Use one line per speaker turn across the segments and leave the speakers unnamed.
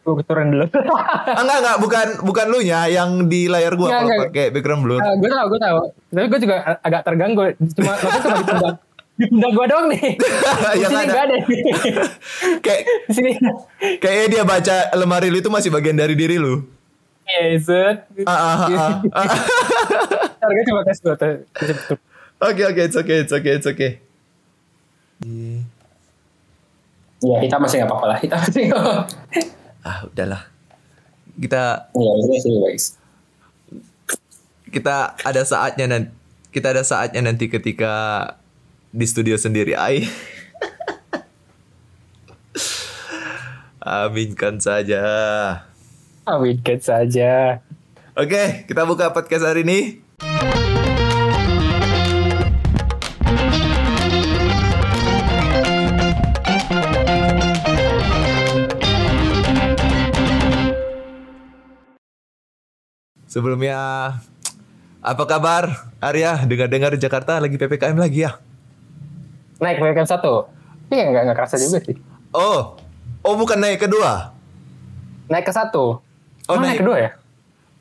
Gue turun dulu.
Ah, enggak enggak bukan bukan lu nya yang di layar gua
Enggak,
kalau
enggak.
pakai background blur.
gue tau, gue tau. Tapi gue juga agak terganggu. Cuma cuma di pundak. Di pundak gue doang nih. Di
Yang
sini
ada.
gak ada.
Kayak
Di sini.
kayaknya dia baca lemari lu itu masih bagian dari diri lu.
Iya, set.
Ah, ah, ah, ah, ah.
Gue coba tes gue. tes.
Oke oke it's okay it's okay it's okay.
Ya, kita masih gak apa-apa lah. Kita masih.
Ah udahlah. Kita kita ada saatnya nanti kita ada saatnya nanti ketika di studio sendiri ai aminkan saja
Awinkan saja.
oke kita buka podcast hari ini Sebelumnya apa kabar Arya? Dengar-dengar Jakarta lagi PPKM lagi ya?
Naik PPKM satu. Iya, nggak nggak kerasa juga sih.
Oh, oh bukan naik kedua.
Naik ke satu.
Oh, naik-
naik kedua ya?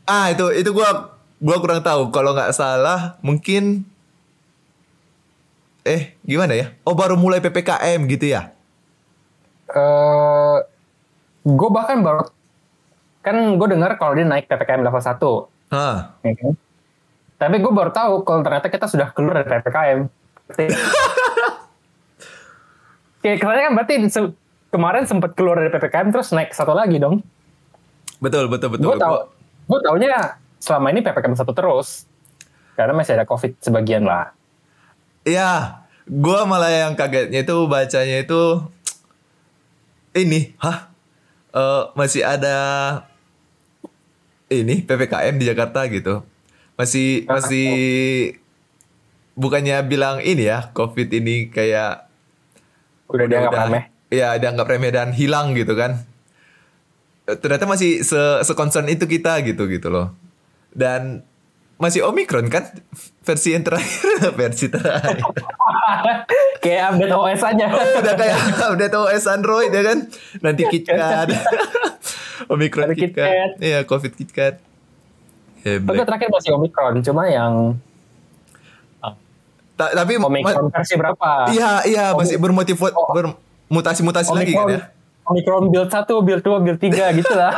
Ah itu itu gua gua kurang tahu. Kalau nggak salah mungkin eh gimana ya? Oh baru mulai ppkm gitu ya?
eh gue bahkan baru kan gue dengar kalau dia naik ppkm level 1
Hah.
ya kan? tapi gue baru tahu kalau ternyata kita sudah keluar dari ppkm Kayak kesannya kan berarti se- kemarin sempat keluar dari ppkm terus naik satu lagi dong
Betul betul betul.
gue tahu gue taunya selama ini ppkm satu terus karena masih ada covid sebagian lah
Iya, gua malah yang kagetnya itu bacanya itu ini, hah? Eh, masih ada ini PPKM di Jakarta gitu. Masih masih bukannya bilang ini ya, Covid ini kayak
udah dianggap remeh
Iya, dianggap remeh dan hilang gitu kan. Eh, Ternyata masih se seconcern itu kita gitu gitu loh. Dan masih Omicron kan versi yang terakhir versi terakhir.
kayak update OS aja
udah kayak udah tahu OS Android ya kan nanti KitKat Omicron
Ada
KitKat
KitKat.
iya Covid KitKat
Tapi
Hebat.
terakhir masih Omicron, cuma yang
Ta- tapi
Omicron versi berapa?
iya iya masih bermotif
Oh.
bermutasi-mutasi lagi kan ya
Omicron build 1, build 2, build 3 gitu lah.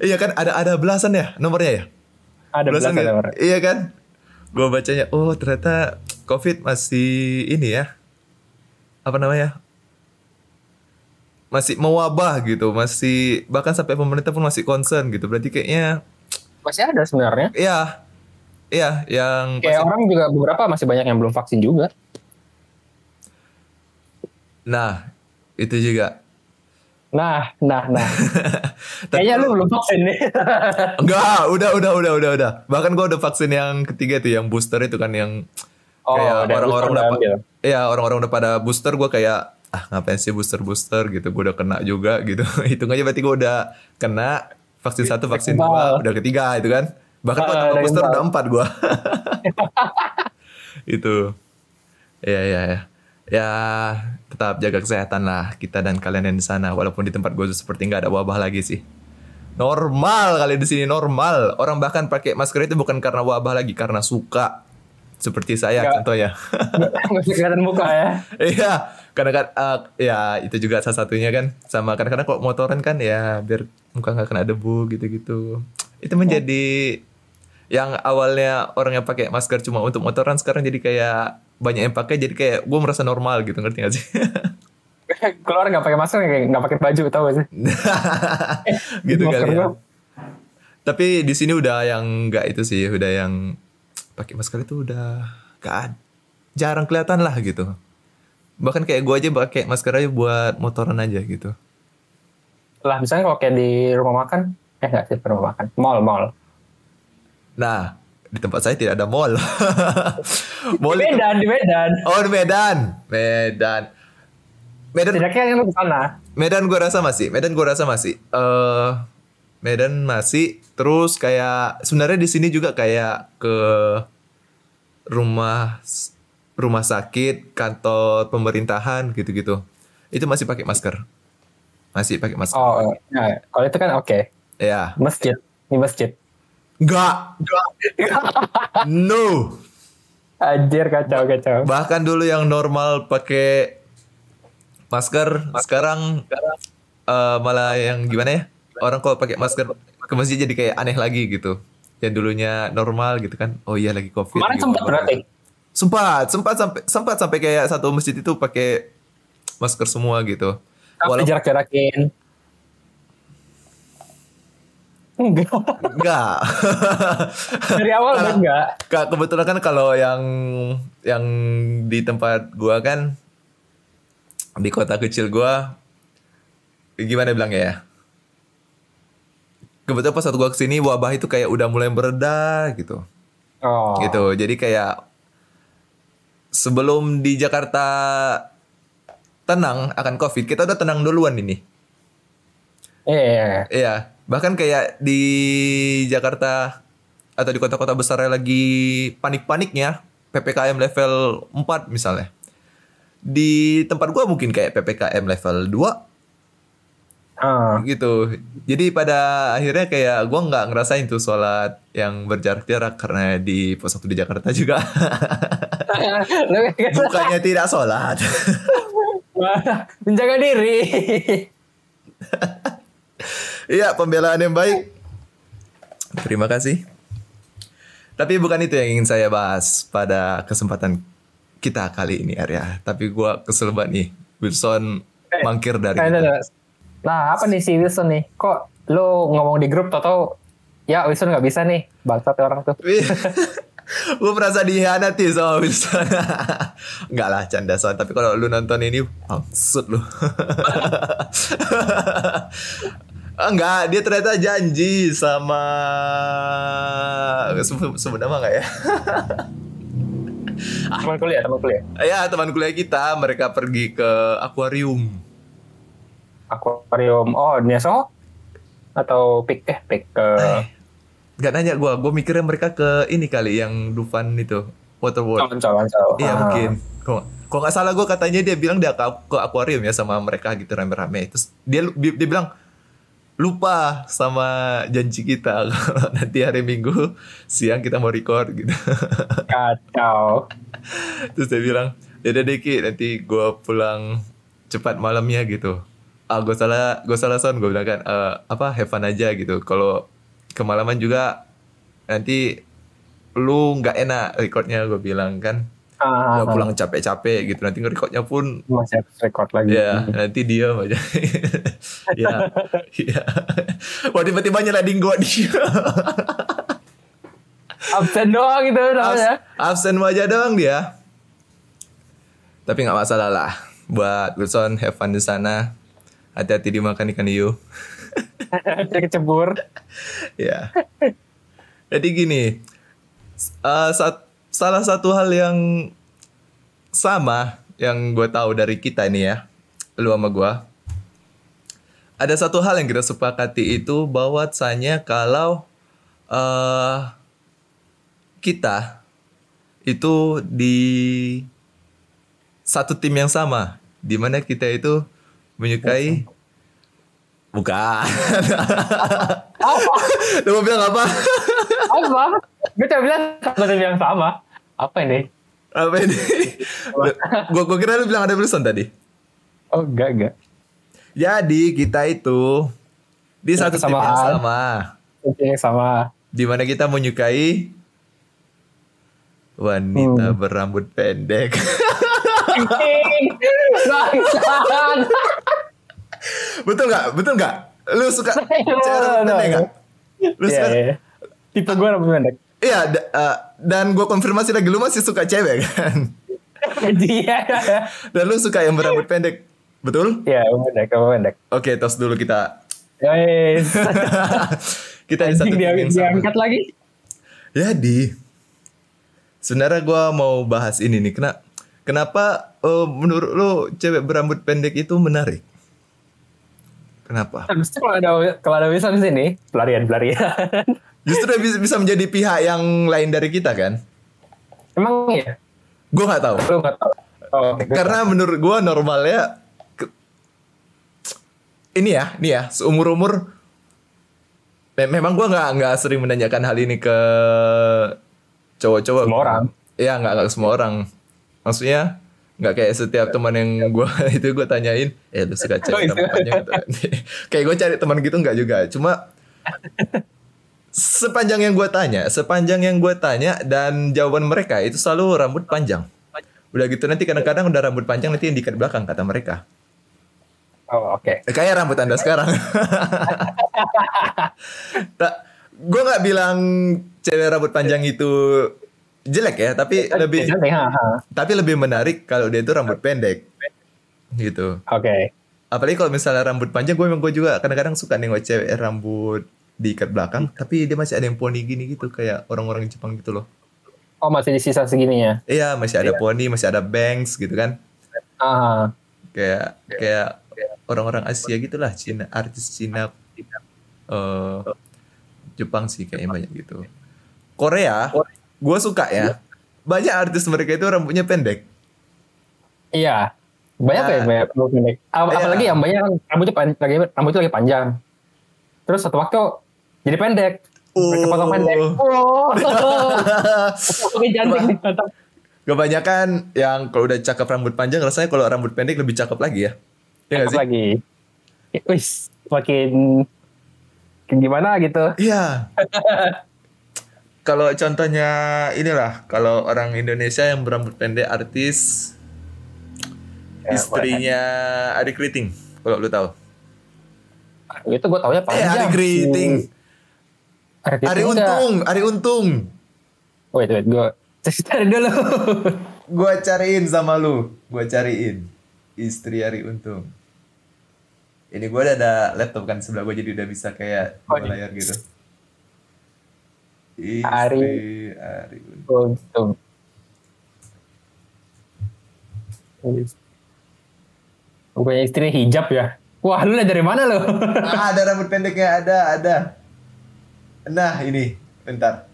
iya kan ada ada belasan ya nomornya ya
Ada belasan
nggak?
nomor.
iya kan gua bacanya oh ternyata Covid masih ini ya apa namanya masih mewabah gitu masih bahkan sampai pemerintah pun masih concern gitu berarti kayaknya
Masih ada sebenarnya.
Iya, iya yang
Kayak
pasti-
orang juga beberapa masih banyak yang belum vaksin juga.
Nah, itu juga.
Nah, nah, nah. Kayaknya lu belum vaksin nih.
Enggak, udah, udah, udah, udah, udah. Bahkan gua udah vaksin yang ketiga itu, yang booster itu kan yang
Oh,
kayak
udah,
orang-orang udah,
udah ambil.
iya orang-orang udah pada booster, gua kayak ah ngapain sih booster booster gitu, gua udah kena juga gitu. Hitung aja berarti gua udah kena vaksin satu, vaksin dua, udah ketiga itu kan. Bahkan
Ah,
kalau tambah
udah
booster udah empat gua. itu. Iya, iya, ya. Ya, tetap jaga kesehatan lah kita dan kalian yang di sana. Walaupun di tempat gue seperti nggak ada wabah lagi sih. Normal kali di sini normal. Orang bahkan pakai masker itu bukan karena wabah lagi, karena suka. Seperti saya
Nggak.
contohnya.
Usah kelihatan muka ya.
Iya, karena kan eh, ya itu juga salah satunya kan. Sama kadang-kadang kok motoran kan ya biar muka nggak kena debu gitu-gitu. Itu menjadi yang awalnya orang yang pakai masker cuma untuk motoran sekarang jadi kayak banyak yang pakai jadi kayak gue merasa normal gitu ngerti gak sih?
Keluar nggak pakai masker, kayak nggak pakai baju, tau gak sih?
gitu kali ya. Tapi di sini udah yang nggak itu sih, udah yang pakai masker itu udah gak jarang kelihatan lah gitu. Bahkan kayak gue aja pakai masker aja buat motoran aja gitu.
Lah, misalnya kalau kayak di rumah makan, eh nggak sih rumah makan, mall, mall.
Nah, di tempat saya tidak ada mall. mall
Di
itu-
Medan, di Medan.
Oh, di Medan. Medan. Medan
Tidaknya yang ke sana.
Medan gue rasa masih. Medan gue rasa masih. eh Medan masih. Terus kayak sebenarnya di sini juga kayak ke rumah rumah sakit, kantor pemerintahan gitu-gitu. Itu masih pakai masker. masih pakai masker.
Oh, nah, kalau itu kan oke.
Ya.
Masjid, ini masjid.
Enggak. no.
Anjir kacau kacau.
Bahkan dulu yang normal pakai masker, sekarang eh, malah yang gimana ya? Orang kalau pakai masker ke masjid jadi kayak aneh lagi gitu. Yang dulunya normal gitu kan. Oh iya lagi Covid.
Kemarin
gitu.
sempat berarti.
Sempat, sempat sampai sempat sampai kayak satu masjid itu pakai masker semua gitu.
Tapi
Walau-
jarak-jarakin. Enggak.
Enggak.
Dari awal udah enggak.
Kak, kebetulan kan kalau yang yang di tempat gua kan di kota kecil gua gimana bilangnya ya? Kebetulan pas waktu gua ke sini wabah itu kayak udah mulai bereda gitu.
Oh.
Gitu. Jadi kayak sebelum di Jakarta tenang akan Covid, kita udah tenang duluan ini.
Iya.
Iya, bahkan kayak di Jakarta atau di kota-kota besar lagi panik-paniknya PPKM level 4 misalnya. Di tempat gua mungkin kayak PPKM level 2
Ah.
gitu. Jadi pada akhirnya kayak gua nggak ngerasain tuh sholat yang berjarak-jarak karena di pos waktu di Jakarta juga bukannya tidak sholat.
menjaga diri.
Iya, pembelaan yang baik. Terima kasih. Tapi bukan itu yang ingin saya bahas pada kesempatan kita kali ini, Arya. Tapi gua kesel banget nih. Wilson
Eh,
mangkir dari
Nah,
kita.
Nah, apa nih si Wilson nih? Kok lu ngomong di grup tau ya Wilson nggak bisa nih bangsat orang tuh.
gue merasa dihianati sama Wilson. Enggak lah, canda soal. Tapi kalau lu nonton ini, maksud lu. Enggak, dia ternyata janji sama sebut sebut nama nggak ya?
Teman kuliah, teman kuliah.
Ya teman kuliah kita mereka pergi ke akuarium.
Akuarium. Oh, Neso? Atau pik eh pik ke
Gak nanya gue, gue mikirnya mereka ke ini kali yang Dufan itu Waterworld.
Ancol.
Iya
Ah.
mungkin. Kok nggak salah gue katanya dia bilang dia ke, ke akuarium ya sama mereka gitu rame-rame. Terus dia dia, bilang lupa sama janji kita kalau nanti hari Minggu siang kita mau record gitu.
Kacau.
Terus dia bilang, yaudah deh Ki, nanti gue pulang cepat malamnya gitu. Ah, gue salah, gue salah son, gue bilang kan, "Eh, apa, have fun aja gitu. Kalau kemalaman juga nanti lu nggak enak recordnya, gue bilang kan.
Ah,
Udah pulang capek-capek gitu, nanti nge-recordnya pun
masih harus record lagi.
Ya, nanti dia aja. ya, ya. Wah tiba-tiba nyeliding gua dia.
Absen doang gitu namanya.
Abs- absen aja doang dia. Tapi nggak masalah lah. Buat Wilson, have fun di sana. Hati-hati dimakan ikan hiu.
Dia kecebur.
ya. Jadi gini, eh, sat- salah satu hal yang sama yang gue tahu dari kita ini ya, lu sama gue. Ada satu hal yang kita sepakati itu bahwasanya kalau eh kita itu di satu tim yang sama, di mana kita itu menyukai bukan.
Apa?
Lu mau bilang apa?
Apa? Gue cuma bilang tim yang sama. Apa ini?
Apa ini? gua, gua kira lu bilang ada Wilson tadi.
Oh, enggak, enggak.
Jadi kita itu di satu tim yang sama,
Tim yang sama.
di mana kita menyukai wanita
Hmm.
berambut pendek. Betul nggak? Betul nggak? Lu suka
no,
pendek nggak? Lu
Iya,
suka?
iya. Tipe gue rambut pendek.
Iya. eh, dan gue konfirmasi lagi lu masih suka cewek kan?
Iya.
Dan lu suka yang berambut pendek, betul?
Iya, pendek, pendek.
Oke, tos dulu kita.
Guys.
Kita di satu
dia
yang
diangkat lagi.
Jadi, sebenarnya gue mau bahas ini nih. Kena, kenapa eh, menurut lo cewek berambut pendek itu menarik? Kenapa?
Itu kalau ada kalau ada Wilson di sini, pelarian pelarian.
Justru bisa, bisa menjadi pihak yang lain dari kita kan?
Emang iya?
Gue nggak tahu.
Lu nggak tahu. Oh, gue
Karena menurut gue normalnya ke- ini ya, ini ya, seumur umur. Memang gue nggak nggak sering menanyakan hal ini ke cowok-cowok.
Semua orang.
Iya nggak nggak semua orang. Maksudnya nggak kayak setiap teman yang gue itu gue tanyain, eh lu suka
Oh,
cari
itu.
rambut panjang gitu. kayak gue cari teman gitu nggak juga. Cuma sepanjang yang gue tanya, sepanjang yang gue tanya dan jawaban mereka itu selalu rambut panjang. Udah gitu nanti kadang-kadang udah rambut panjang nanti yang diikat belakang kata mereka.
Oh, oke.
Eh, Kayak rambut anda sekarang. tak, gue nggak bilang cewek rambut panjang itu jelek ya, tapi lebih
Cantik, ha, ha.
tapi lebih menarik kalau dia itu rambut pendek, gitu.
Oke.
Apalagi kalau misalnya rambut panjang, gue memang gue juga kadang-kadang suka nengok cewek rambut diikat belakang, tapi dia masih ada yang poni gini gitu, kayak orang-orang Jepang gitu loh.
Oh, masih di sisa segini ya?
Iya, masih ada poni, masih ada bangs gitu kan.
Ah,
kayak kayak orang-orang Asia gitulah Cina artis Cina eh Jepang sih kayaknya banyak gitu Korea gue suka ya banyak artis mereka itu rambutnya pendek
iya. Banyak
Nah.
ya banyak rambut pendek. Ap-
Iya.
Apalagi yang banyak kan rambutnya pan- lagi rambutnya lagi panjang. Terus satu waktu jadi pendek. Potong pendek.
Oh.
Janting
kebanyakan yang kalau udah cakep rambut panjang rasanya kalau rambut pendek lebih cakep lagi ya ya
Cakep
sih
lagi. Wis, makin makin gimana gitu.
iya kalau contohnya inilah kalau orang Indonesia yang berambut pendek artis
Ya,
istrinya Adik Riting kalau lu tahu
Itu gue taunya
eh
panjang.
Adik Riting
Ari Kriting
Ari. Untung, Ari Untung.
Wait, wait, gue cari dulu.
Gua cariin sama lu, gua cariin istri Ari Untung. Ini gua udah ada laptop kan sebelah gua jadi udah bisa kayak
Oh, iya.
layar gitu. Istri
Ari-
Ari Untung.
Bukannya istri hijab ya? Wah, lu lihat dari mana lo?
Ah, ada rambut pendeknya, ada, ada. Nah, ini, bentar.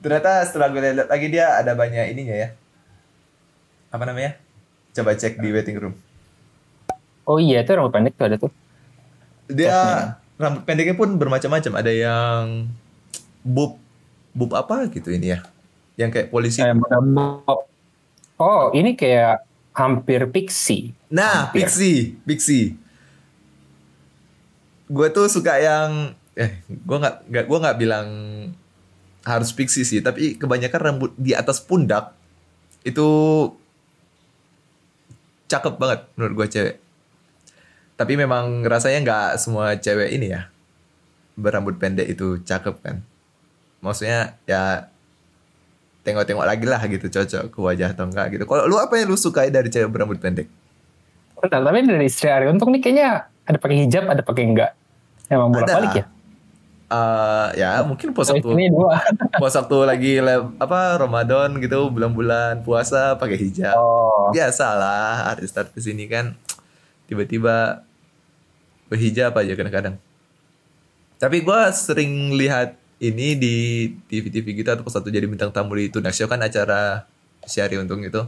Ternyata setelah gue lihat lagi dia ada banyak ininya ya. Apa namanya? Coba cek di waiting room.
oh iya, itu rambut pendek tuh ada tuh.
dia rambut pendeknya pun bermacam-macam ada yang bub bub apa gitu ini ya yang kayak polisi
Kayak bob. Oh, ini kayak hampir pixie.
nah
hampir.
pixie pixie gue tuh suka yang eh gue nggak nggak gue nggak bilang harus pixie sih tapi kebanyakan rambut di atas pundak itu cakep banget menurut gue cewek tapi memang rasanya nggak semua cewek ini ya berambut pendek itu cakep kan maksudnya ya tengok-tengok lagi lah gitu cocok ke wajah atau enggak gitu kalau lu apa yang lu sukai dari cewek berambut pendek
Bentar, tapi dari istri Ari Untung nih kayaknya ada pakai hijab, ada pakai enggak. Emang bolak balik ya?
Eh, ya mungkin pos
Oh,
waktu
ini dua.
pos waktu lagi apa Ramadan gitu bulan-bulan puasa pakai hijab
Oh,
biasa lah artis-artis ini kan tiba-tiba berhijab aja kadang-kadang tapi gua sering lihat ini di TV-TV gitu atau pas satu jadi bintang tamu di Tunak Show kan acara Syari Untung itu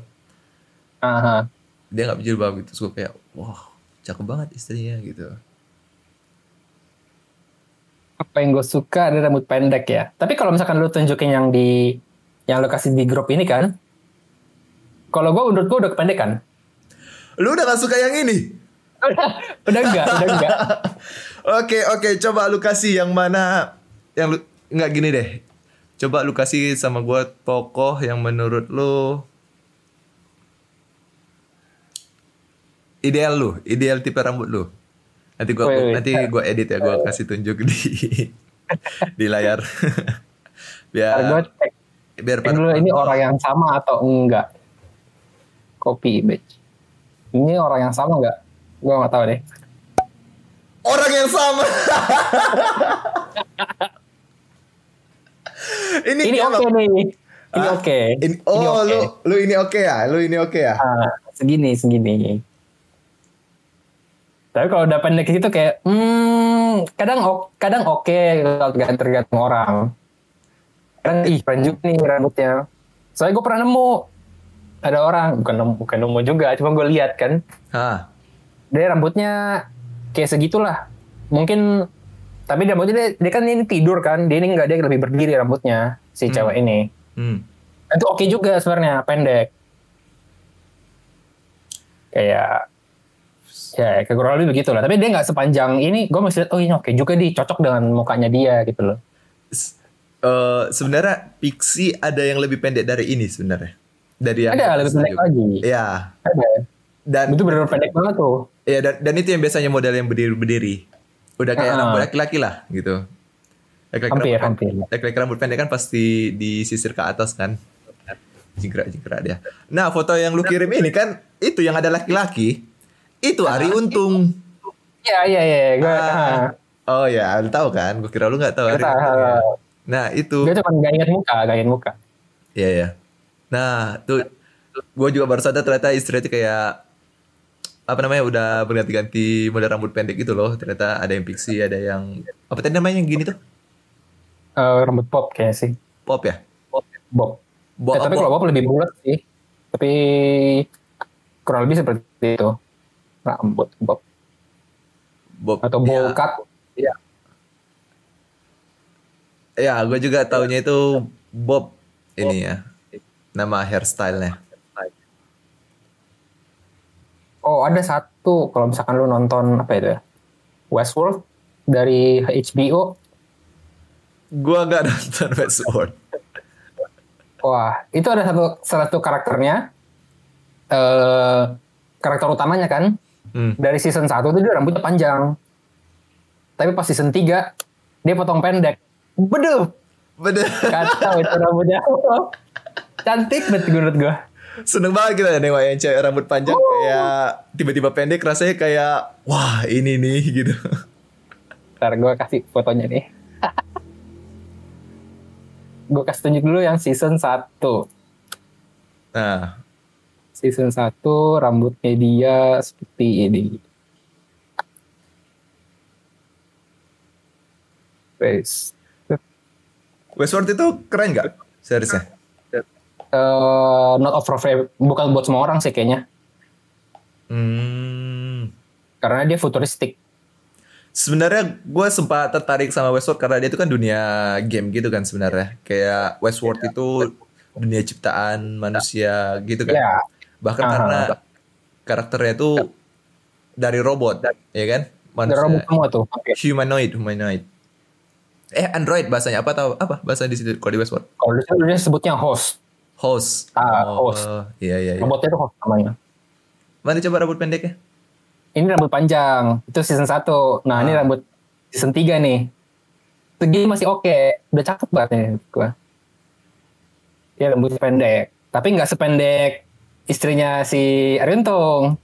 aha.
dia nggak berjilbab gitu terus gua kayak wah cakep banget istrinya gitu
Apa yang gue suka ada rambut pendek ya. Tapi kalau misalkan lu tunjukin yang di yang lu kasih di grup ini kan, kalau gue menurut gue udah kependekan.
lu udah gak suka yang ini
udah enggak, udah enggak.
Oke oke coba lu kasih yang mana yang lu nggak gini deh. Coba lu kasih sama gua tokoh yang menurut lu ideal lu, ideal tipe rambut lu. Nanti
wait.
nanti gua edit ya, gua kasih tunjuk di di layar. biar
gue cek
biar
cek dulu ini orang yang sama atau enggak. Copy image. Ini orang yang sama enggak? Gue nggak tahu deh.
orang yang sama. ini
Ini oke nih. Ini
Ah,
oke.
ini- oh
Ini oke.
lu lu ini oke ya, lu ini oke ya.
Ah, segini segini. Tapi kalau udah pendek gitu kayak, hmm, kadang o- kadang oke kalau tergantung orang. Kadang ih juga nih rambutnya. Soalnya gue pernah nemu ada orang bukan nemu bukan nemu juga, cuma gue lihat kan
Hah.
dia rambutnya kayak segitulah mungkin tapi rambutnya dia, dia kan ini tidur kan dia ini nggak dia lebih berdiri rambutnya si
Hmm.
cewek ini
Hmm.
itu oke juga sebenarnya pendek kayak ya kayak kurang lebih begitu lah tapi dia nggak sepanjang ini gue masih lihat oh ini oke juga di cocok dengan mukanya dia gitu loh
eh, sebenarnya Pixie ada yang lebih pendek dari ini sebenarnya. Dari yang
ada lebih pendek lagi
Iya.
ada
Dan
itu benar-benar pendek banget tuh
Iya dan, dan itu yang biasanya model yang berdiri-berdiri. Udah kayak
Ah.
rambut laki-laki lah gitu. Laki-laki
Hampir,
rambut,
hampir.
Laki-laki rambut pendek kan pasti disisir ke atas kan. Jingkrak-jingkrak dia. Nah foto yang lu kirim ini kan itu yang ada laki-laki. Itu Ari Untung.
iya iya iya gue
Ah. Oh ya, lu tahu kan? Gue kira lu nggak tahu
Gua
Ari
tahu.
Untung. ya. Nah itu.
gue cuma gak inget muka gak inget muka
Iya ya. Nah tuh gue juga baru sadar ternyata istri itu kayak apa namanya udah berganti-ganti model rambut pendek gitu loh. Ternyata ada yang pixie, ada yang apa tadi namanya yang gini tuh?
Eh, rambut pop kayaknya sih
Pop ya?
bob
Bo-
Eh, tapi kalau bob lebih bulat sih tapi kurang lebih seperti itu rambut bob
Bob.
atau
ya,
bowl cut Iya.
Ya, gue juga taunya itu Bob ini ya. Nama hairstyle-nya.
Oh ada satu. Kalau misalkan lu nonton apa itu ya? Westworld dari HBO
Gue gak nonton Westworld.
wah itu ada satu satu karakternya. Eh karakter utamanya kan?
Hmm.
dari season 1 tuh dia rambutnya panjang. Tapi pas season 3 dia potong pendek. Beduh!
Bener.
kacau itu rambutnya cantik banget menurut gue
Seneng banget kita nengok yang cewek rambut panjang kayak tiba-tiba pendek rasanya kayak wah ini nih gitu.
ntar gue kasih fotonya nih gue kasih tunjuk dulu yang season 1
Nah,
season 1 rambutnya dia seperti ini. Wes.
Westworld itu keren gak? Seriusnya?
Eh, not of favorite bukan buat semua orang sih kayaknya
Hmm.
karena dia futuristik.
Sebenarnya gue sempat tertarik sama Westworld karena dia itu kan dunia game gitu kan sebenarnya. Kayak Westworld itu dunia ciptaan manusia gitu kan.
Ya,
Bahkan
Ah.
karena karakternya itu dari robot, ya kan?
ada robot semua tuh. Oke.
humanoid, humanoid. Eh Android bahasanya apa tahu apa bahasa di situ kalau di Westworld?
Kalau di sebutnya host.
Host.
Ah, host.
Iya iya iya.
Robotnya itu host namanya.
Mana coba rambut pendeknya?
Ini rambut panjang. Itu season 1. Nah, ini
Ah.
rambut season 3 nih. Segi masih oke. Udah cakep banget nih gua. Ya rambut pendek. Tapi nggak sependek istrinya si Ariuntung.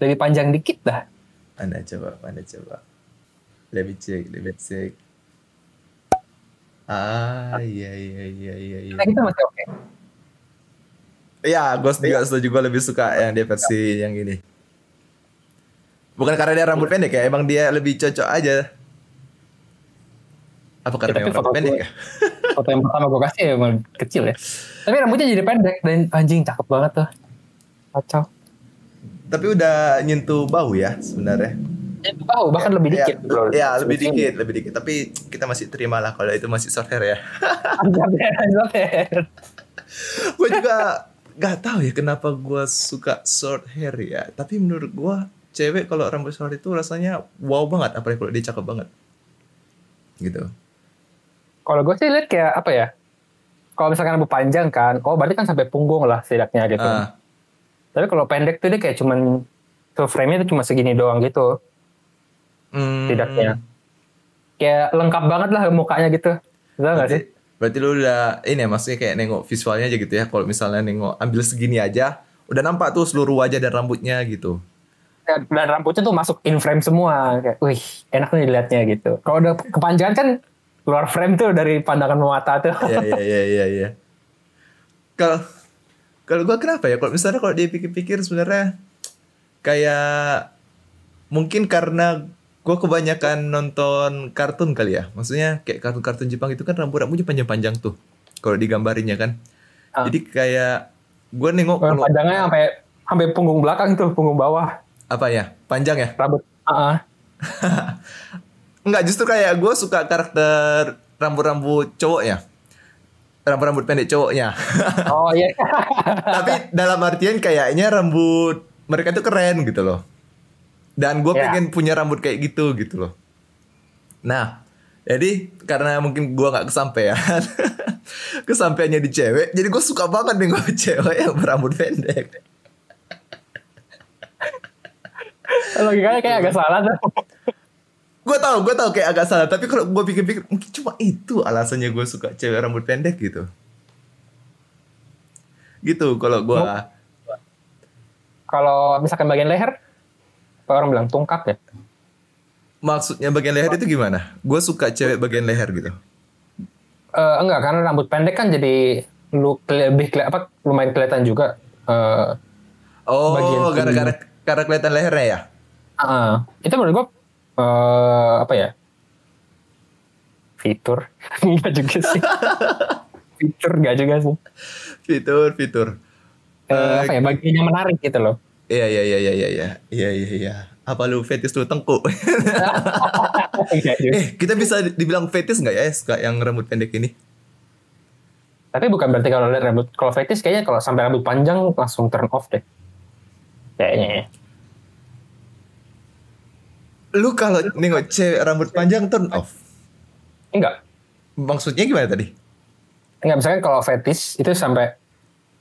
Lebih panjang dikit dah.
Mana coba, mana coba. Check, let me check. Ah, iya iya iya iya iya.
Nah, kita masih oke.
Iya, gue juga setuju gue lebih suka yang dia versi yang ini. Bukan karena dia rambut pendek ya, emang dia lebih cocok aja. Apa karena memang rambut pendek
gue-
ya?
Foto yang pertama gue kasih emang kecil ya. Tapi rambutnya jadi pendek dan anjing cakep banget tuh. Kacau.
Tapi udah nyentuh bau ya sebenarnya.
Tahu bahkan lebih
Ya,
dikit. bro.
Ya, lebih dikit, lebih dikit. Tapi kita masih terima lah kalau itu masih short hair ya. gue juga gak tahu ya kenapa gue suka short hair ya. Tapi menurut gue cewek kalau rambut short itu rasanya wow banget, apalagi kalau dia cakep banget. Gitu.
Kalau gue sih lihat kayak apa ya? Kalau misalkan rambut panjang kan, oh berarti kan sampai punggung lah setidaknya gitu.
Ah,
Tapi kalau pendek tuh dia kayak cuman tuh frame-nya tuh cuma segini doang gitu.
hmm,
Setidaknya. Kayak lengkap banget lah mukanya gitu. Betul
Berarti,
sih?
Berarti lu udah ini ya maksudnya kayak nengok visualnya aja gitu ya. Kalau misalnya nengok ambil segini aja, udah nampak tuh seluruh wajah dan rambutnya gitu.
Dan, dan rambutnya tuh masuk in frame semua. Kayak, wih enak nih dilihatnya gitu. Kalau udah kepanjangan kan keluar frame tuh dari pandangan mata tuh.
Iya iya iya iya iya. Kalau kalau gua kenapa ya? Kalau misalnya kalau dia pikir-pikir sebenarnya kayak mungkin karena gua kebanyakan nonton kartun kali ya. Maksudnya kayak kartun-kartun Jepang itu kan rambut-rambutnya panjang-panjang tuh. Kalau digambarinnya kan.
Ah.
Jadi kayak gua nengok Kalau
panjangnya sampai sampai punggung belakang tuh, punggung bawah.
apa ya? Panjang ya?
Rambut. Ah, ah.
Enggak, justru kayak gue suka karakter rambut-rambut cowoknya. Rambut-rambut pendek cowoknya.
Oh iya.
Tapi dalam artian kayaknya rambut mereka tuh keren gitu loh. Dan gue
Ya.
pengen punya rambut kayak gitu gitu loh. Nah, jadi karena mungkin gue nggak kesampaian, kesampaiannya di cewek, jadi gue suka banget nih gue cewek yang berambut pendek.
Logikanya kayak agak salah tuh.
Gue tahu, gue tahu kayak agak salah, tapi kalau gue pikir-pikir mungkin cuma itu alasannya gue suka cewek rambut pendek gitu. Gitu kalau gue.
Kalau misalkan bagian leher, apa orang bilang tungkap ya?
Maksudnya bagian leher itu gimana? Gue suka cewek bagian leher gitu.
Eh, enggak, karena rambut pendek kan jadi lu lebih keli- apa lumayan kelihatan juga. Eh,
Oh,
Bagian
gara-gara karena kelihatan lehernya ya?
ah, itu menurut gua eh, apa ya? Fitur enggak juga sih. Fitur enggak juga sih.
Fitur, fitur.
Eh, apa ya? Bagian yang menarik gitu loh.
Iya iya iya iya iya iya iya iya. Ya. Apa lu fetis lu
tengku?
eh kita bisa dibilang fetis nggak ya suka yang rambut pendek ini?
Tapi bukan berarti kalau lihat rambut kalau fetis kayaknya kalau sampai rambut panjang langsung turn off deh. Kayaknya ya.
Lu kalau nengok cewek rambut panjang turn off?
Enggak.
Maksudnya gimana tadi?
Enggak, misalkan kalau fetis itu sampai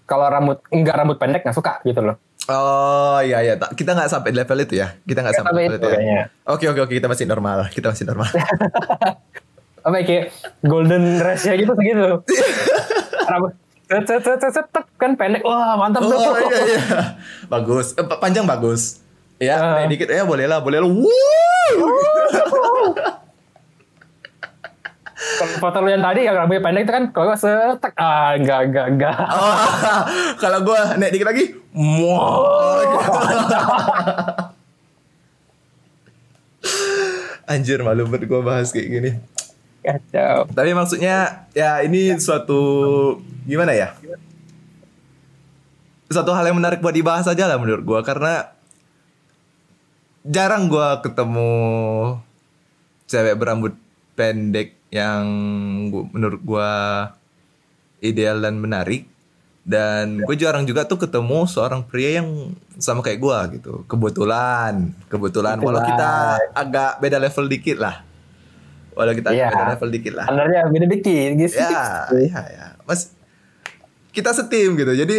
kalau rambut enggak rambut pendek nggak suka gitu loh
Oh iya iya, kita nggak sampai level itu ya. Kita nggak sampai
sampai
level
itu
ya. Oke oke oke, kita masih normal, kita masih normal.
Apa ya, kayak golden ratio gitu segitu. tek, kan pendek. Wah, mantap tuh.
oh iya iya, bagus. Eh, pa- panjang bagus. Ya, naik dikit ya boleh lah, boleh lah. Wuh!
Kalau foto lu yang tadi yang rambutnya pendek itu kan kalau gua setek ah enggak enggak enggak.
Oh, kalau gue naik dikit lagi, muah. Anjir malu banget gue bahas kayak gini.
Kacau.
Tapi maksudnya ya ini suatu gimana ya? Suatu hal yang menarik buat dibahas aja lah menurut gue karena jarang gue ketemu cewek berambut pendek yang gua- menurut gue ideal dan menarik. Dan gue jarang juga tuh ketemu seorang pria yang sama kayak gue gitu. Kebetulan kebetulan. Walau kita agak beda level dikit lah. Walau kita agak
Iya.
beda level dikit lah.
Standarnya beda dikit gitu.
ya ya ya mas kita setim gitu. Jadi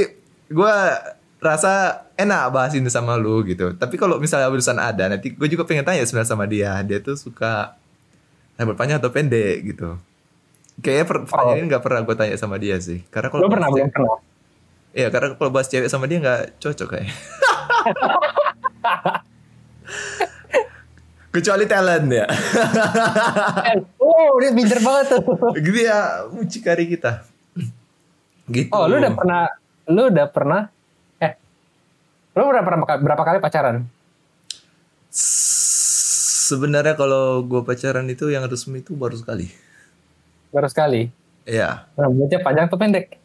gue rasa enak bahas ini sama lu gitu. Tapi kalau misalnya urusan ada nanti gue juga pengen tanya sebenarnya sama dia. Dia tuh suka rambut panjang atau pendek gitu. Kayaknya per- pertanyaan ini nggak pernah gue tanya sama dia sih. Karena kalau
pernah belum pernah?
Iya karena kalau bahas cewek sama dia nggak cocok kayak. Kecuali talent ya.
Oh, dia pinter banget tuh.
gitu ya mucikari kita. Gitu.
Oh, lu udah pernah lu udah pernah eh lu udah pernah berapa- berapa kali pacaran?
Sebenarnya kalau gue pacaran itu yang resmi itu baru sekali.
Baru sekali.
Ya,
Rambutnya panjang atau pendek?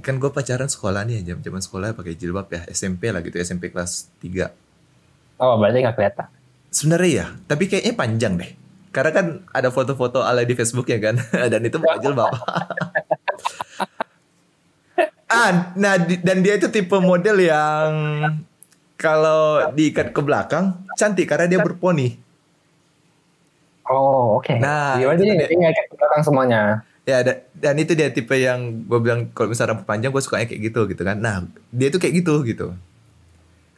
kan gue pacaran sekolah nih, jam zaman sekolah pakai jilbab ya, SMP lah gitu, SMP kelas 3.
Oh, berarti nggak kelihatan.
Sebenarnya ya, tapi kayaknya panjang deh. Karena kan ada foto-foto ala di Facebook ya kan, dan itu pakai jilbab. ah, nah di- dan dia itu tipe model yang kalau diikat ke belakang cantik karena dia berponi.
Oh, oke.
Nah, itu
jadi
tadi.
dia nggak ke belakang semuanya.
Ya da- dan itu dia tipe yang gue bilang kalau misalnya rambut panjang gue sukanya kayak gitu gitu kan. Nah dia tuh kayak gitu gitu.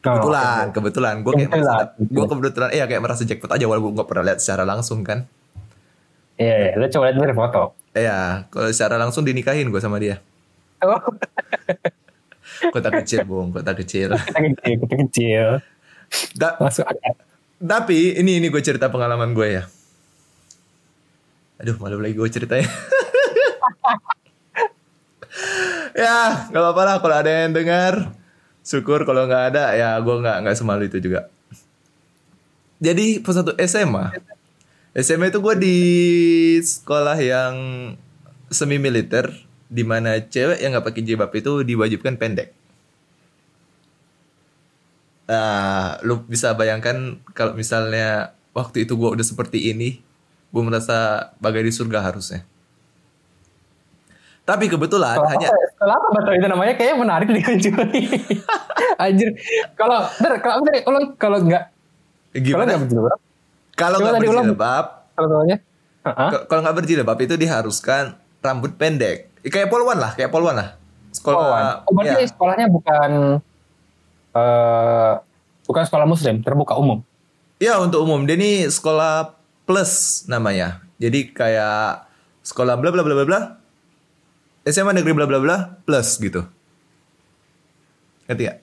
Kebetulan,
Oh,
kebetulan gue kayak merasa, gue kebetulan, iya kayak merasa jackpot aja walaupun gue pernah lihat secara langsung kan.
Iya, iya. Lu coba lihat dari foto.
Iya, kalau secara langsung dinikahin gue sama dia.
Oh,
Kota kecil, bung, kota kecil.
kita kecil, kita kecil.
Da-
Masuk akal.
tapi ini ini gue cerita pengalaman gue ya. Aduh, malu lagi gue ceritanya. ya, nggak apa-apa lah kalau ada yang dengar. Syukur kalau nggak ada, ya gue nggak nggak semalu itu juga. Jadi pas satu SMA, SMA itu gue di sekolah yang semi militer, di mana cewek yang nggak pakai jilbab itu diwajibkan pendek. Nah, lu bisa bayangkan kalau misalnya waktu itu gue udah seperti ini, gue merasa bagai di surga harusnya. Tapi kebetulan
Kalau
hanya
apa, kalau apa betul itu namanya kayaknya menarik dikunjungi. Anjir. Kalau bentar, kalau bentar, ulang kalau enggak kalau
gimana?
enggak berjilbab,
Kalau
Coba
nggak
tadi ulang.
berjilbab,
kalau namanya
Kalau nggak berjilbab itu diharuskan rambut pendek. Eh, Kayak polwan lah, kayak polwan lah. Sekolah.
Polwan. Oh, berarti
ya.
sekolahnya bukan eh bukan sekolah muslim, terbuka umum.
Ya untuk umum. Dia ini sekolah plus namanya. Jadi kayak sekolah bla bla bla bla bla. SMA negeri bla bla bla plus gitu. Ngerti gak?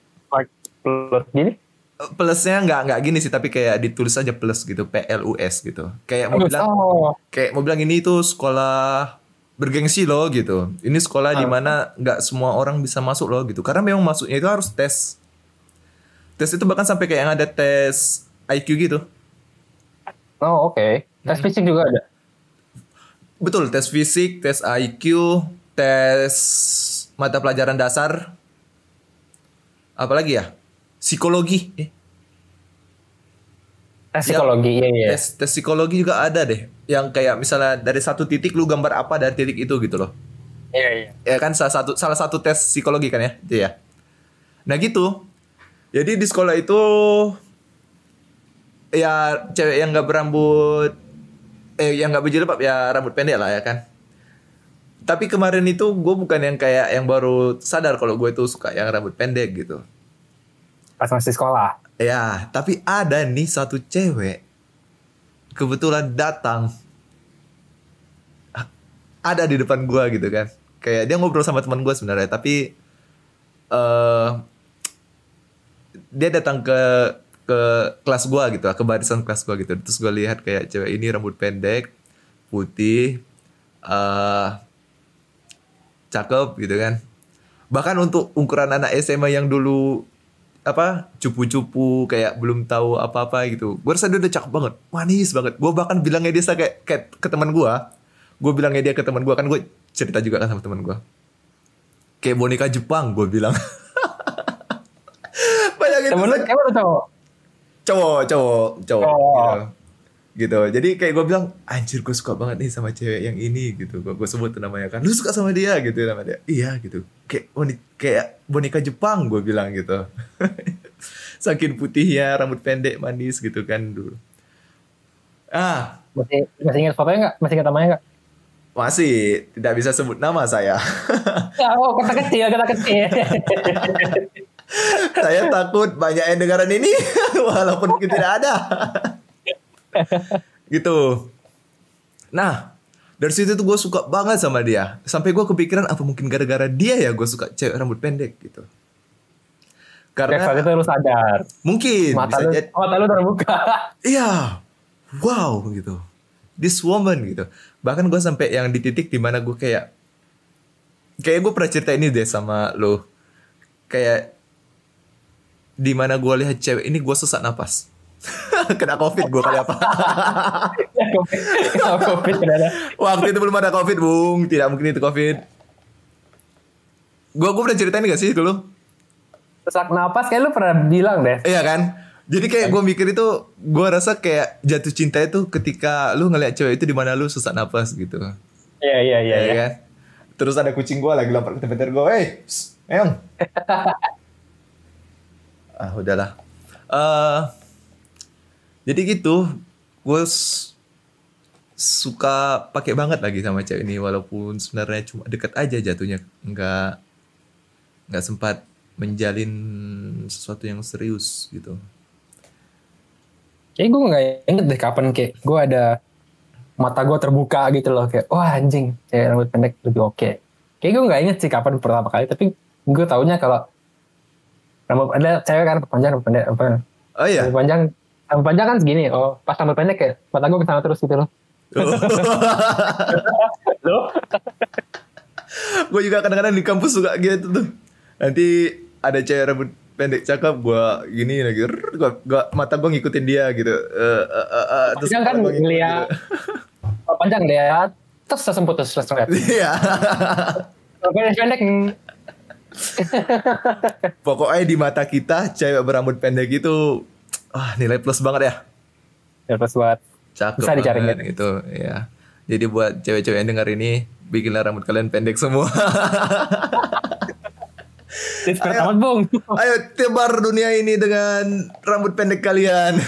Plus gini.
Plusnya nggak nggak gini sih tapi kayak ditulis aja plus gitu P L U S gitu. Kayak mau bilang
Oh,
kayak mau bilang ini tuh sekolah bergengsi loh gitu. Ini sekolah di mana nggak semua orang bisa masuk loh gitu. Karena memang masuknya itu harus tes. Tes itu bahkan sampai kayak yang ada tes IQ gitu.
oh oke. Tes fisik juga ada.
Betul, tes fisik, tes IQ, tes mata pelajaran dasar. Apalagi ya? Psikologi. Eh,
Tes psikologi, iya iya.
tes tes psikologi juga ada deh. Yang kayak misalnya dari satu titik lu gambar apa dari titik itu gitu loh.
Iya iya.
ya kan salah satu salah satu tes psikologi kan ya itu ya nah gitu jadi di sekolah itu ya cewek yang nggak berambut eh yang nggak berjilbab ya rambut pendek lah ya kan tapi kemarin itu gue bukan yang kayak yang baru sadar kalau gue tuh suka yang rambut pendek gitu
Pas masih sekolah.
Ya tapi ada nih satu cewek kebetulan datang. Ada di depan gua gitu kan. Kayak dia ngobrol sama teman gua sebenarnya tapi eh dia datang ke ke kelas gua gitu ke barisan kelas gua gitu. Terus gua lihat kayak cewek ini rambut pendek putih eh cakep gitu kan. Bahkan untuk ukuran anak SMA yang dulu apa cupu-cupu kayak belum tahu apa-apa gitu. Gue rasa dia udah cakep banget manis banget. Gue bahkan bilangnya dia kayak, kayak ke teman gue gue bilangnya dia ke teman gue kan gue cerita juga kan sama teman gue kayak boneka Jepang gue bilang.
Temen lu
terus-
cewek atau cowok?
cowok cowok cowok.
Oh.
gitu. Gitu. Jadi kayak gue bilang anjir gue suka banget nih sama cewek yang ini gitu. Gue gue sebut namanya kan. Lu suka sama dia? gitu nama dia. Iya gitu. Kayak boni- kayak boneka Jepang gue bilang gitu. Saking putihnya rambut pendek manis gitu kan dulu. Ah.
Masih masih ingat fotonya nggak? Masih ingat namanya nggak?
masih. Tidak bisa sebut nama saya.
Ya, oh kata kecil, kata kecil.
saya takut banyak yang dengaran ini walaupun mungkin tidak ada gitu. Nah dari situ tuh gue suka banget sama dia. Sampai gue kepikiran apa mungkin gara-gara dia ya gue suka cewek rambut pendek gitu.
Kayak
karena
itu lu sadar.
mungkin
Mata
bisa
lu,
jadi.
mata lu terbuka.
iya. Wow gitu. This woman gitu. Bahkan gue sampai yang di titik di mana gue kayak kayak gue pernah cerita ini deh sama lo kayak di mana gue lihat cewek ini gue sesak napas kena covid gue kali apa
Ya, covid. Ada.
waktu itu belum ada covid bung tidak mungkin itu covid gue gue pernah ceritain gak sih dulu
Sesak napas kayak lu pernah bilang deh.
Iya kan? Jadi kayak gue mikir itu, gue rasa kayak jatuh cinta itu ketika lu ngeliat cewek itu di mana lu sesak napas gitu.
Iya iya iya.
Iya
iya.
kan? Terus ada kucing gue lagi lempar ke tempat gue, eh, Meong. ah udahlah. eh jadi gitu, gue suka pakai banget lagi sama cewek ini walaupun sebenarnya cuma deket aja jatuhnya, nggak nggak sempat menjalin sesuatu yang serius gitu.
Kayak gue nggak inget deh kapan kayak gue ada mata gue terbuka gitu loh kayak wah anjing kayak rambut pendek lebih oke. Kayak gue nggak inget sih kapan pertama kali tapi gue taunya kalau rambut ada cewek kan panjang rambut pendek apa
Oh iya.
rambut panjang rambut panjang kan segini oh pas rambut pendek kayak mata gue ke sana terus gitu loh. Loh?
gue juga kadang-kadang di kampus suka gitu tuh. Nanti ada cewek rambut pendek cakep, gue gini lagi, rrr, gua, gua, mata gue ngikutin dia gitu. Eh, eh, eh, eh, terus
Panjang kan ngeliat Rambut panjang lihat terus langsung putus langsung lihat.
gitu. Iya.
Pendek pendek mm,
Pokoknya di mata kita cewek berambut pendek itu ah nilai plus banget ya.
Ya pas buat
Cakep
Bisa dicari
banget gitu ya. Jadi buat cewek-cewek yang dengar ini bikinlah rambut kalian pendek semua.
Amat bung.
Ayo tebar dunia ini dengan rambut pendek kalian.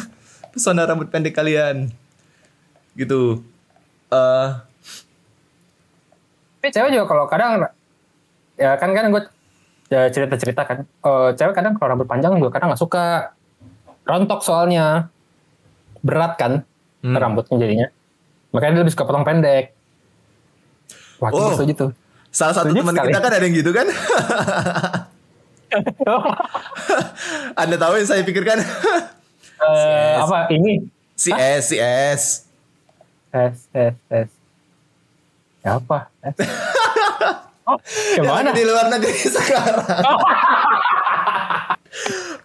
Pesona rambut pendek kalian. Gitu. Eh
Tapi cewek juga kalau kadang ya kan kan gue cerita cerita kan. Eh, cewek kadang kalau rambut panjang juga kadang nggak suka. Rontok soalnya berat kan
Hmm.
rambutnya jadinya. Makanya dia lebih suka potong pendek. Wah,
Oh.
setuju tuh.
salah satu teman kita kan ada yang gitu kan? Anda tahu yang saya pikirkan?
Eh, apa ini?
si S, si S.
S S S. Ya apa? S. Oh,
Yang di luar negeri sekarang.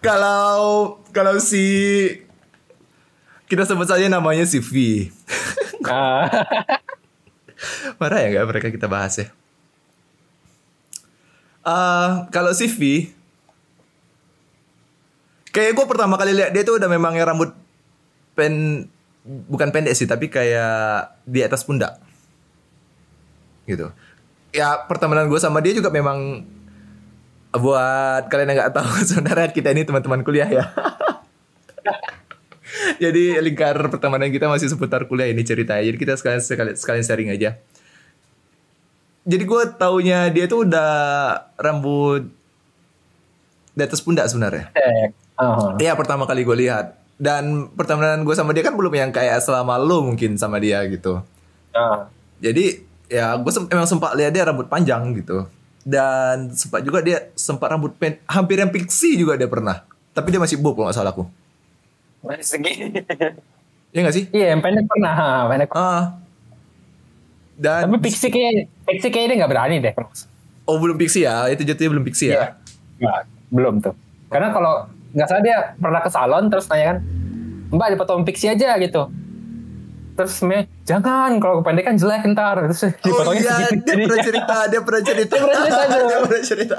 kalau kalau si kita sebut saja namanya si V.
Ah,
Marah ya nggak mereka kita bahas ya? Eh, kalau si V, kayak gue pertama kali lihat dia tuh udah memang yang rambut pen bukan pendek sih tapi kayak di atas pundak gitu ya pertemanan gue sama dia juga memang buat kalian yang nggak tahu sebenarnya kita ini teman-teman kuliah ya jadi lingkar pertemanan kita masih seputar kuliah ini ceritanya jadi kita sekalian sekalian, sekalian sharing aja jadi gue taunya dia tuh udah rambut di atas pundak sebenarnya.
Oh.
Iya pertama kali gue lihat dan pertemanan gue sama dia kan belum yang kayak selama lo mungkin sama dia gitu
Ah.
jadi ya gue sem- emang sempat lihat dia rambut panjang gitu dan sempat juga dia sempat rambut pen hampir yang pixie juga dia pernah tapi dia masih bob kalau nggak salah aku
Masih segini.
ya nggak sih
Iya, yang pendek pernah. ha, Pendek.
ah dan
Tapi Pixie kayak Pixie kayak dia nggak berani deh.
oh belum pixie ya itu jatuhnya belum pixie ya
Nggak, belum tuh. Karena kalau nggak salah dia pernah ke salon terus nanya kan, Mbak dipotong Pixie aja gitu. Terus me, jangan kalau kependekan jelek ntar. Terus
oh
dipotongnya
iya
segini.
dia pernah cerita dia pernah cerita
Dia pernah cerita
dia pernah cerita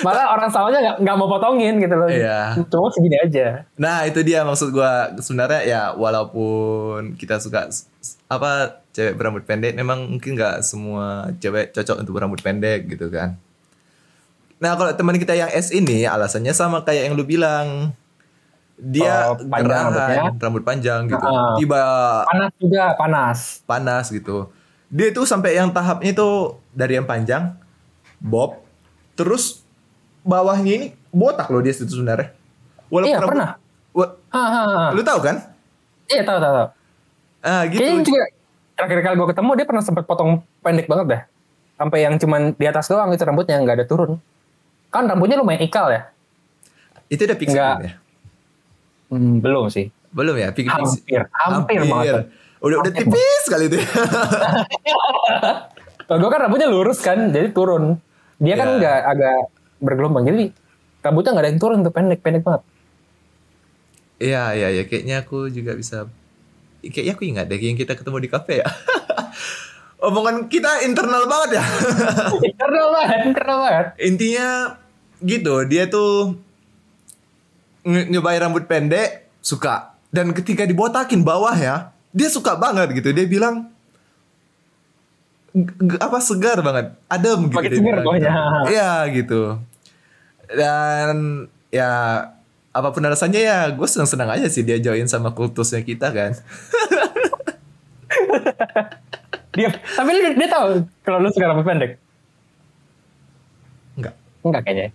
Malah orang salonnya nggak nggak mau potongin gitu loh.
Iya.
Cuma segini aja.
Nah itu dia maksud gua sebenarnya ya walaupun kita suka apa cewek berambut pendek memang mungkin nggak semua cewek cocok untuk berambut pendek gitu kan. Nah kalau teman kita yang S ini alasannya sama kayak yang lu bilang dia
Oh, panjang
gerahan,
rambutnya.
rambut panjang gitu
Ah.
tiba
Panas juga, panas.
panas gitu dia tuh sampai yang tahapnya itu dari yang panjang bob terus bawahnya ini botak loh dia itu sebenarnya walaupun
Iya,
rambut-
pernah.
Wa-
Ha, ha, ha.
lu tahu kan
Iya tahu tahu. tahu.
ah gitu
Kayaknya juga terakhir kali gue ketemu dia pernah sempat potong pendek banget dah. Sampai yang cuman di atas doang itu rambutnya nggak ada turun. Kan rambutnya lumayan ikal ya?
Itu udah belum ya?
Hmm, belum sih.
Belum ya? Pixie.
Hampir, hampir banget.
Udah udah
Hampir
tipis kali itu. ya.
Kalau gue kan rambutnya lurus kan, jadi turun. Dia kan
Ya.
nggak agak bergelombang, jadi rambutnya nggak ada yang turun tuh pendek pendek banget.
Iya iya iya kayaknya aku juga bisa kayaknya aku ingat deh yang kita ketemu di kafe ya. Omongan kita internal banget ya.
Keren banget, keren banget.
Intinya gitu, dia tuh nyobain rambut pendek suka dan ketika dibotakin bawah ya, dia suka banget gitu. Dia bilang "G- g- apa segar banget, adem gitu.
Makin
dia
segar
bilang
bawahnya.
gitu. Iya gitu. Dan ya apa pun alasannya ya gue senang-senang aja sih dia join sama kultusnya kita kan.
Dia, tapi dia, dia tahu kalau lu suka rambut pendek.
Enggak.
Enggak kayaknya.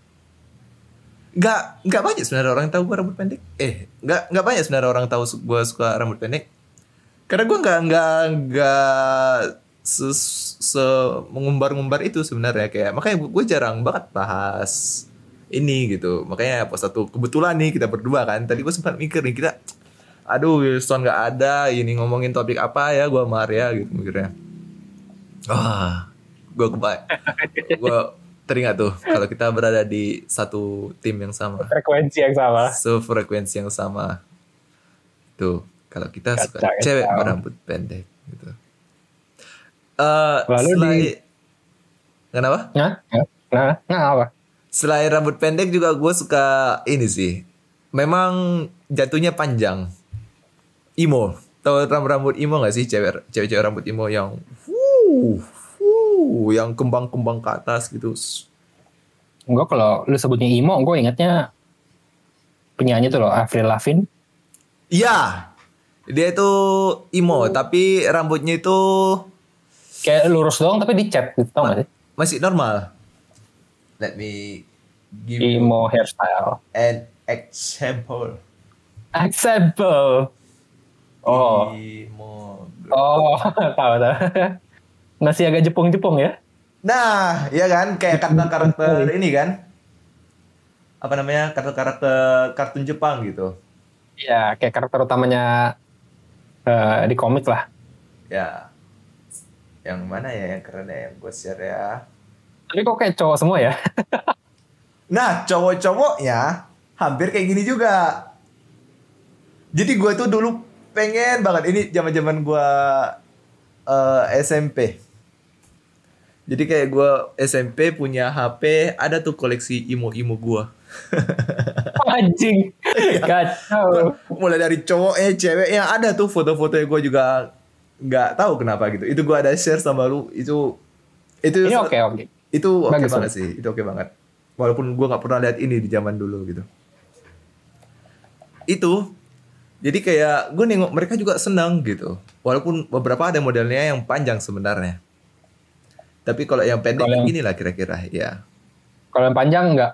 Nggak, nggak banyak sebenarnya orang tahu gue rambut pendek. Eh, nggak, nggak banyak sebenarnya orang tahu gue suka rambut pendek. Karena gue nggak, nggak, nggak se, se mengumbar-ngumbar itu sebenarnya kayak makanya gue jarang banget bahas ini gitu. Makanya pas satu kebetulan nih kita berdua kan. Tadi gue sempat mikir nih kita, aduh Wilson nggak ada. Ini ngomongin topik apa ya? Gue sama Arya gitu mikirnya. Wah, gue kebayang. gue teringat tuh kalau kita berada di satu tim yang sama
Frekuensi yang sama.
sefrekuensi yang sama tuh kalau kita
Kacau,
suka cewek berambut pendek gitu Eh
Lalu
selain
di-
kenapa
ya. Nah, nah apa?
Selain rambut pendek juga gue suka ini sih. Memang jatuhnya panjang. Imo. Tahu rambut-rambut imo gak sih? Cewek cewek rambut imo yang wuh, wuh, yang kembang-kembang ke atas gitu.
Gue kalau lu sebutnya emo, gue ingatnya penyanyi tuh loh, Avril Lavigne.
Iya. Dia itu imo, tapi rambutnya itu
Kayak lurus doang tapi dicat gitu, tau gak sih?
masih normal. Let me give you
Emo hairstyle.
an example.
Example. Oh,
Imo.
oh, tahu tahu. Masih agak jepung-jepung ya?
Nah, iya kan kayak karakter ini kan. Apa namanya? Karakter-karakter kartun Jepang gitu.
Iya, kayak karakter utamanya eh, di komik lah.
Ya. Yang mana ya yang keren ya yang gue share ya.
Tapi kok kayak cowok semua ya?
Nah, cowok-cowoknya hampir kayak gini juga. Jadi gue tuh dulu pengen banget ini zaman-zaman gue eh, SMP. Jadi kayak gue SMP punya HP, ada tuh koleksi imo-imo gue.
Anjing. Kacau.
mulai dari cowoknya ceweknya ada tuh foto-fotonya gue juga nggak tahu kenapa gitu itu gue ada share sama lu itu itu
Ini oke oke.
itu oke
Bagus,
banget sih itu oke banget walaupun gue nggak pernah lihat ini di zaman dulu gitu itu jadi kayak gue nengok mereka juga senang gitu walaupun beberapa ada modelnya yang panjang sebenarnya tapi kalau yang pendek
Kalau
begini lah kira-kira ya
Kalau yang panjang enggak?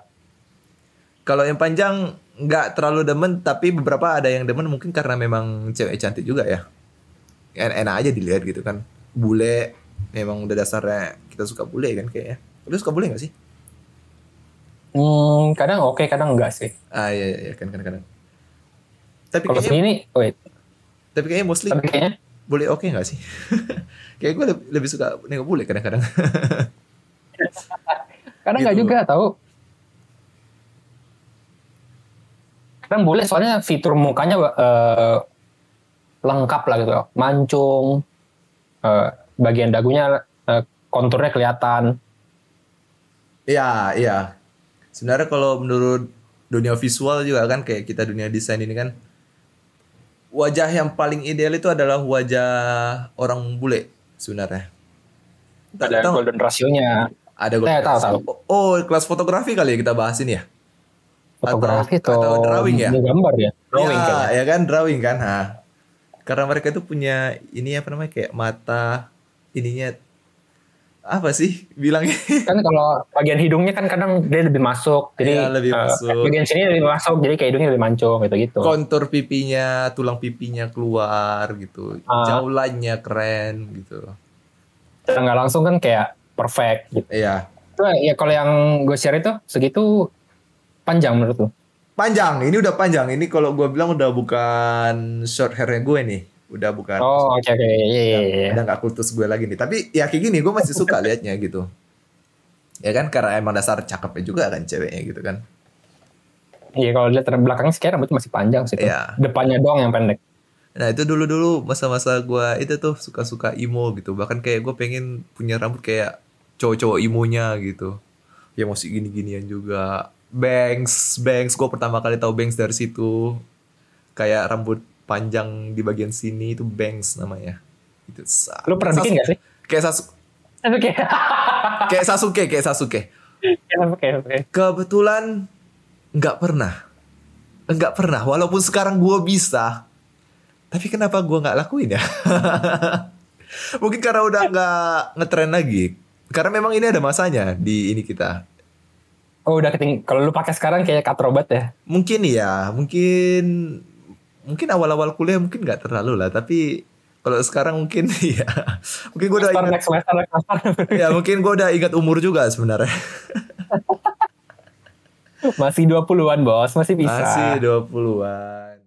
Kalau yang panjang nggak terlalu demen, tapi beberapa ada yang demen mungkin karena memang cewek cantik juga ya. En- Enak aja dilihat gitu kan. Bule, memang udah dasarnya kita suka bule kan kayaknya. Lu suka bule gak sih?
Hmm, kadang oke, kadang enggak sih.
Ah iya, iya iya, kan kadang-kadang. Tapi
Kalau
kayaknya,
sini, wait.
tapi kayaknya mostly
Tapi kayaknya
bule oke gak sih? Kayak gue lebih, lebih suka nengok bule kadang-kadang.
kadang enggak
Gitu.
juga tahu. Kadang boleh soalnya fitur mukanya eh, lengkap lah gitu. Mancung, eh, bagian dagunya eh, konturnya kelihatan.
Iya, iya. Sebenarnya kalau menurut dunia visual juga kan kayak kita dunia desain ini kan wajah yang paling ideal itu adalah wajah orang bule sebenarnya. Tak-
Ada
tahu-
golden rasionya.
ada
Eh,
golden
tahu,
ratio. Oh, kelas fotografi kali ya kita bahas ini ya?
Fotografi
Atau-
atau,
atau drawing ya?
gambar ya? Drawing
ya,
kayaknya.
ya kan drawing kan, ha. Karena mereka itu punya ini apa namanya kayak mata ininya apa sih bilangnya?
kan kalau bagian hidungnya kan kadang dia lebih masuk jadi
Iya, lebih
eh,
masuk.
bagian sini lebih masuk jadi kayak hidungnya lebih mancung gitu gitu
kontur pipinya, tulang pipinya keluar gitu.
Ah.
Jaulannya keren gitu.
nggak langsung kan kayak perfect gitu
Iya.
Itu ya kalau yang gue share itu segitu panjang menurut lu
Panjang, ini udah panjang. Ini kalau gue bilang udah bukan short hairnya gue nih. Udah bukan.
oh oke oke iya iya iya.
Udah gak kultus gue lagi nih. Tapi ya kayak gini gue masih suka liatnya gitu. Ya kan karena emang dasar cakepnya juga kan ceweknya gitu kan.
iya kalau lihat belakangnya kayak rambutnya masih panjang sih.
Iya.
depannya doang yang pendek
Nah itu dulu-dulu masa-masa gue itu tuh suka-suka emo gitu. Bahkan kayak gue pengen punya rambut kayak cowok-cowok imonya gitu. Ya masih gini-ginian juga. Bangs, Bangs. Gue pertama kali tahu Bangs dari situ. Kayak rambut panjang di bagian sini itu Bangs namanya. Itu
lu pernah bikin gak sih
Kayak Sasuke. Kayak Sasuke, kayak Sasuke. Kebetulan nggak pernah. Nggak pernah. Walaupun sekarang gue bisa. Tapi kenapa gue nggak lakuin ya? Mungkin karena udah nggak ngetren lagi. Karena memang ini ada masanya di ini kita.
oh udah keting kalau lu pakai sekarang kayak katrobat ya
Mungkin ya, mungkin mungkin awal-awal kuliah mungkin nggak terlalu lah. Tapi kalau sekarang mungkin ya, mungkin gue udah ingat,
next semester next semester
ya mungkin gue udah ingat umur juga sebenarnya.
masih 20-an bos masih bisa
Masih 20-an.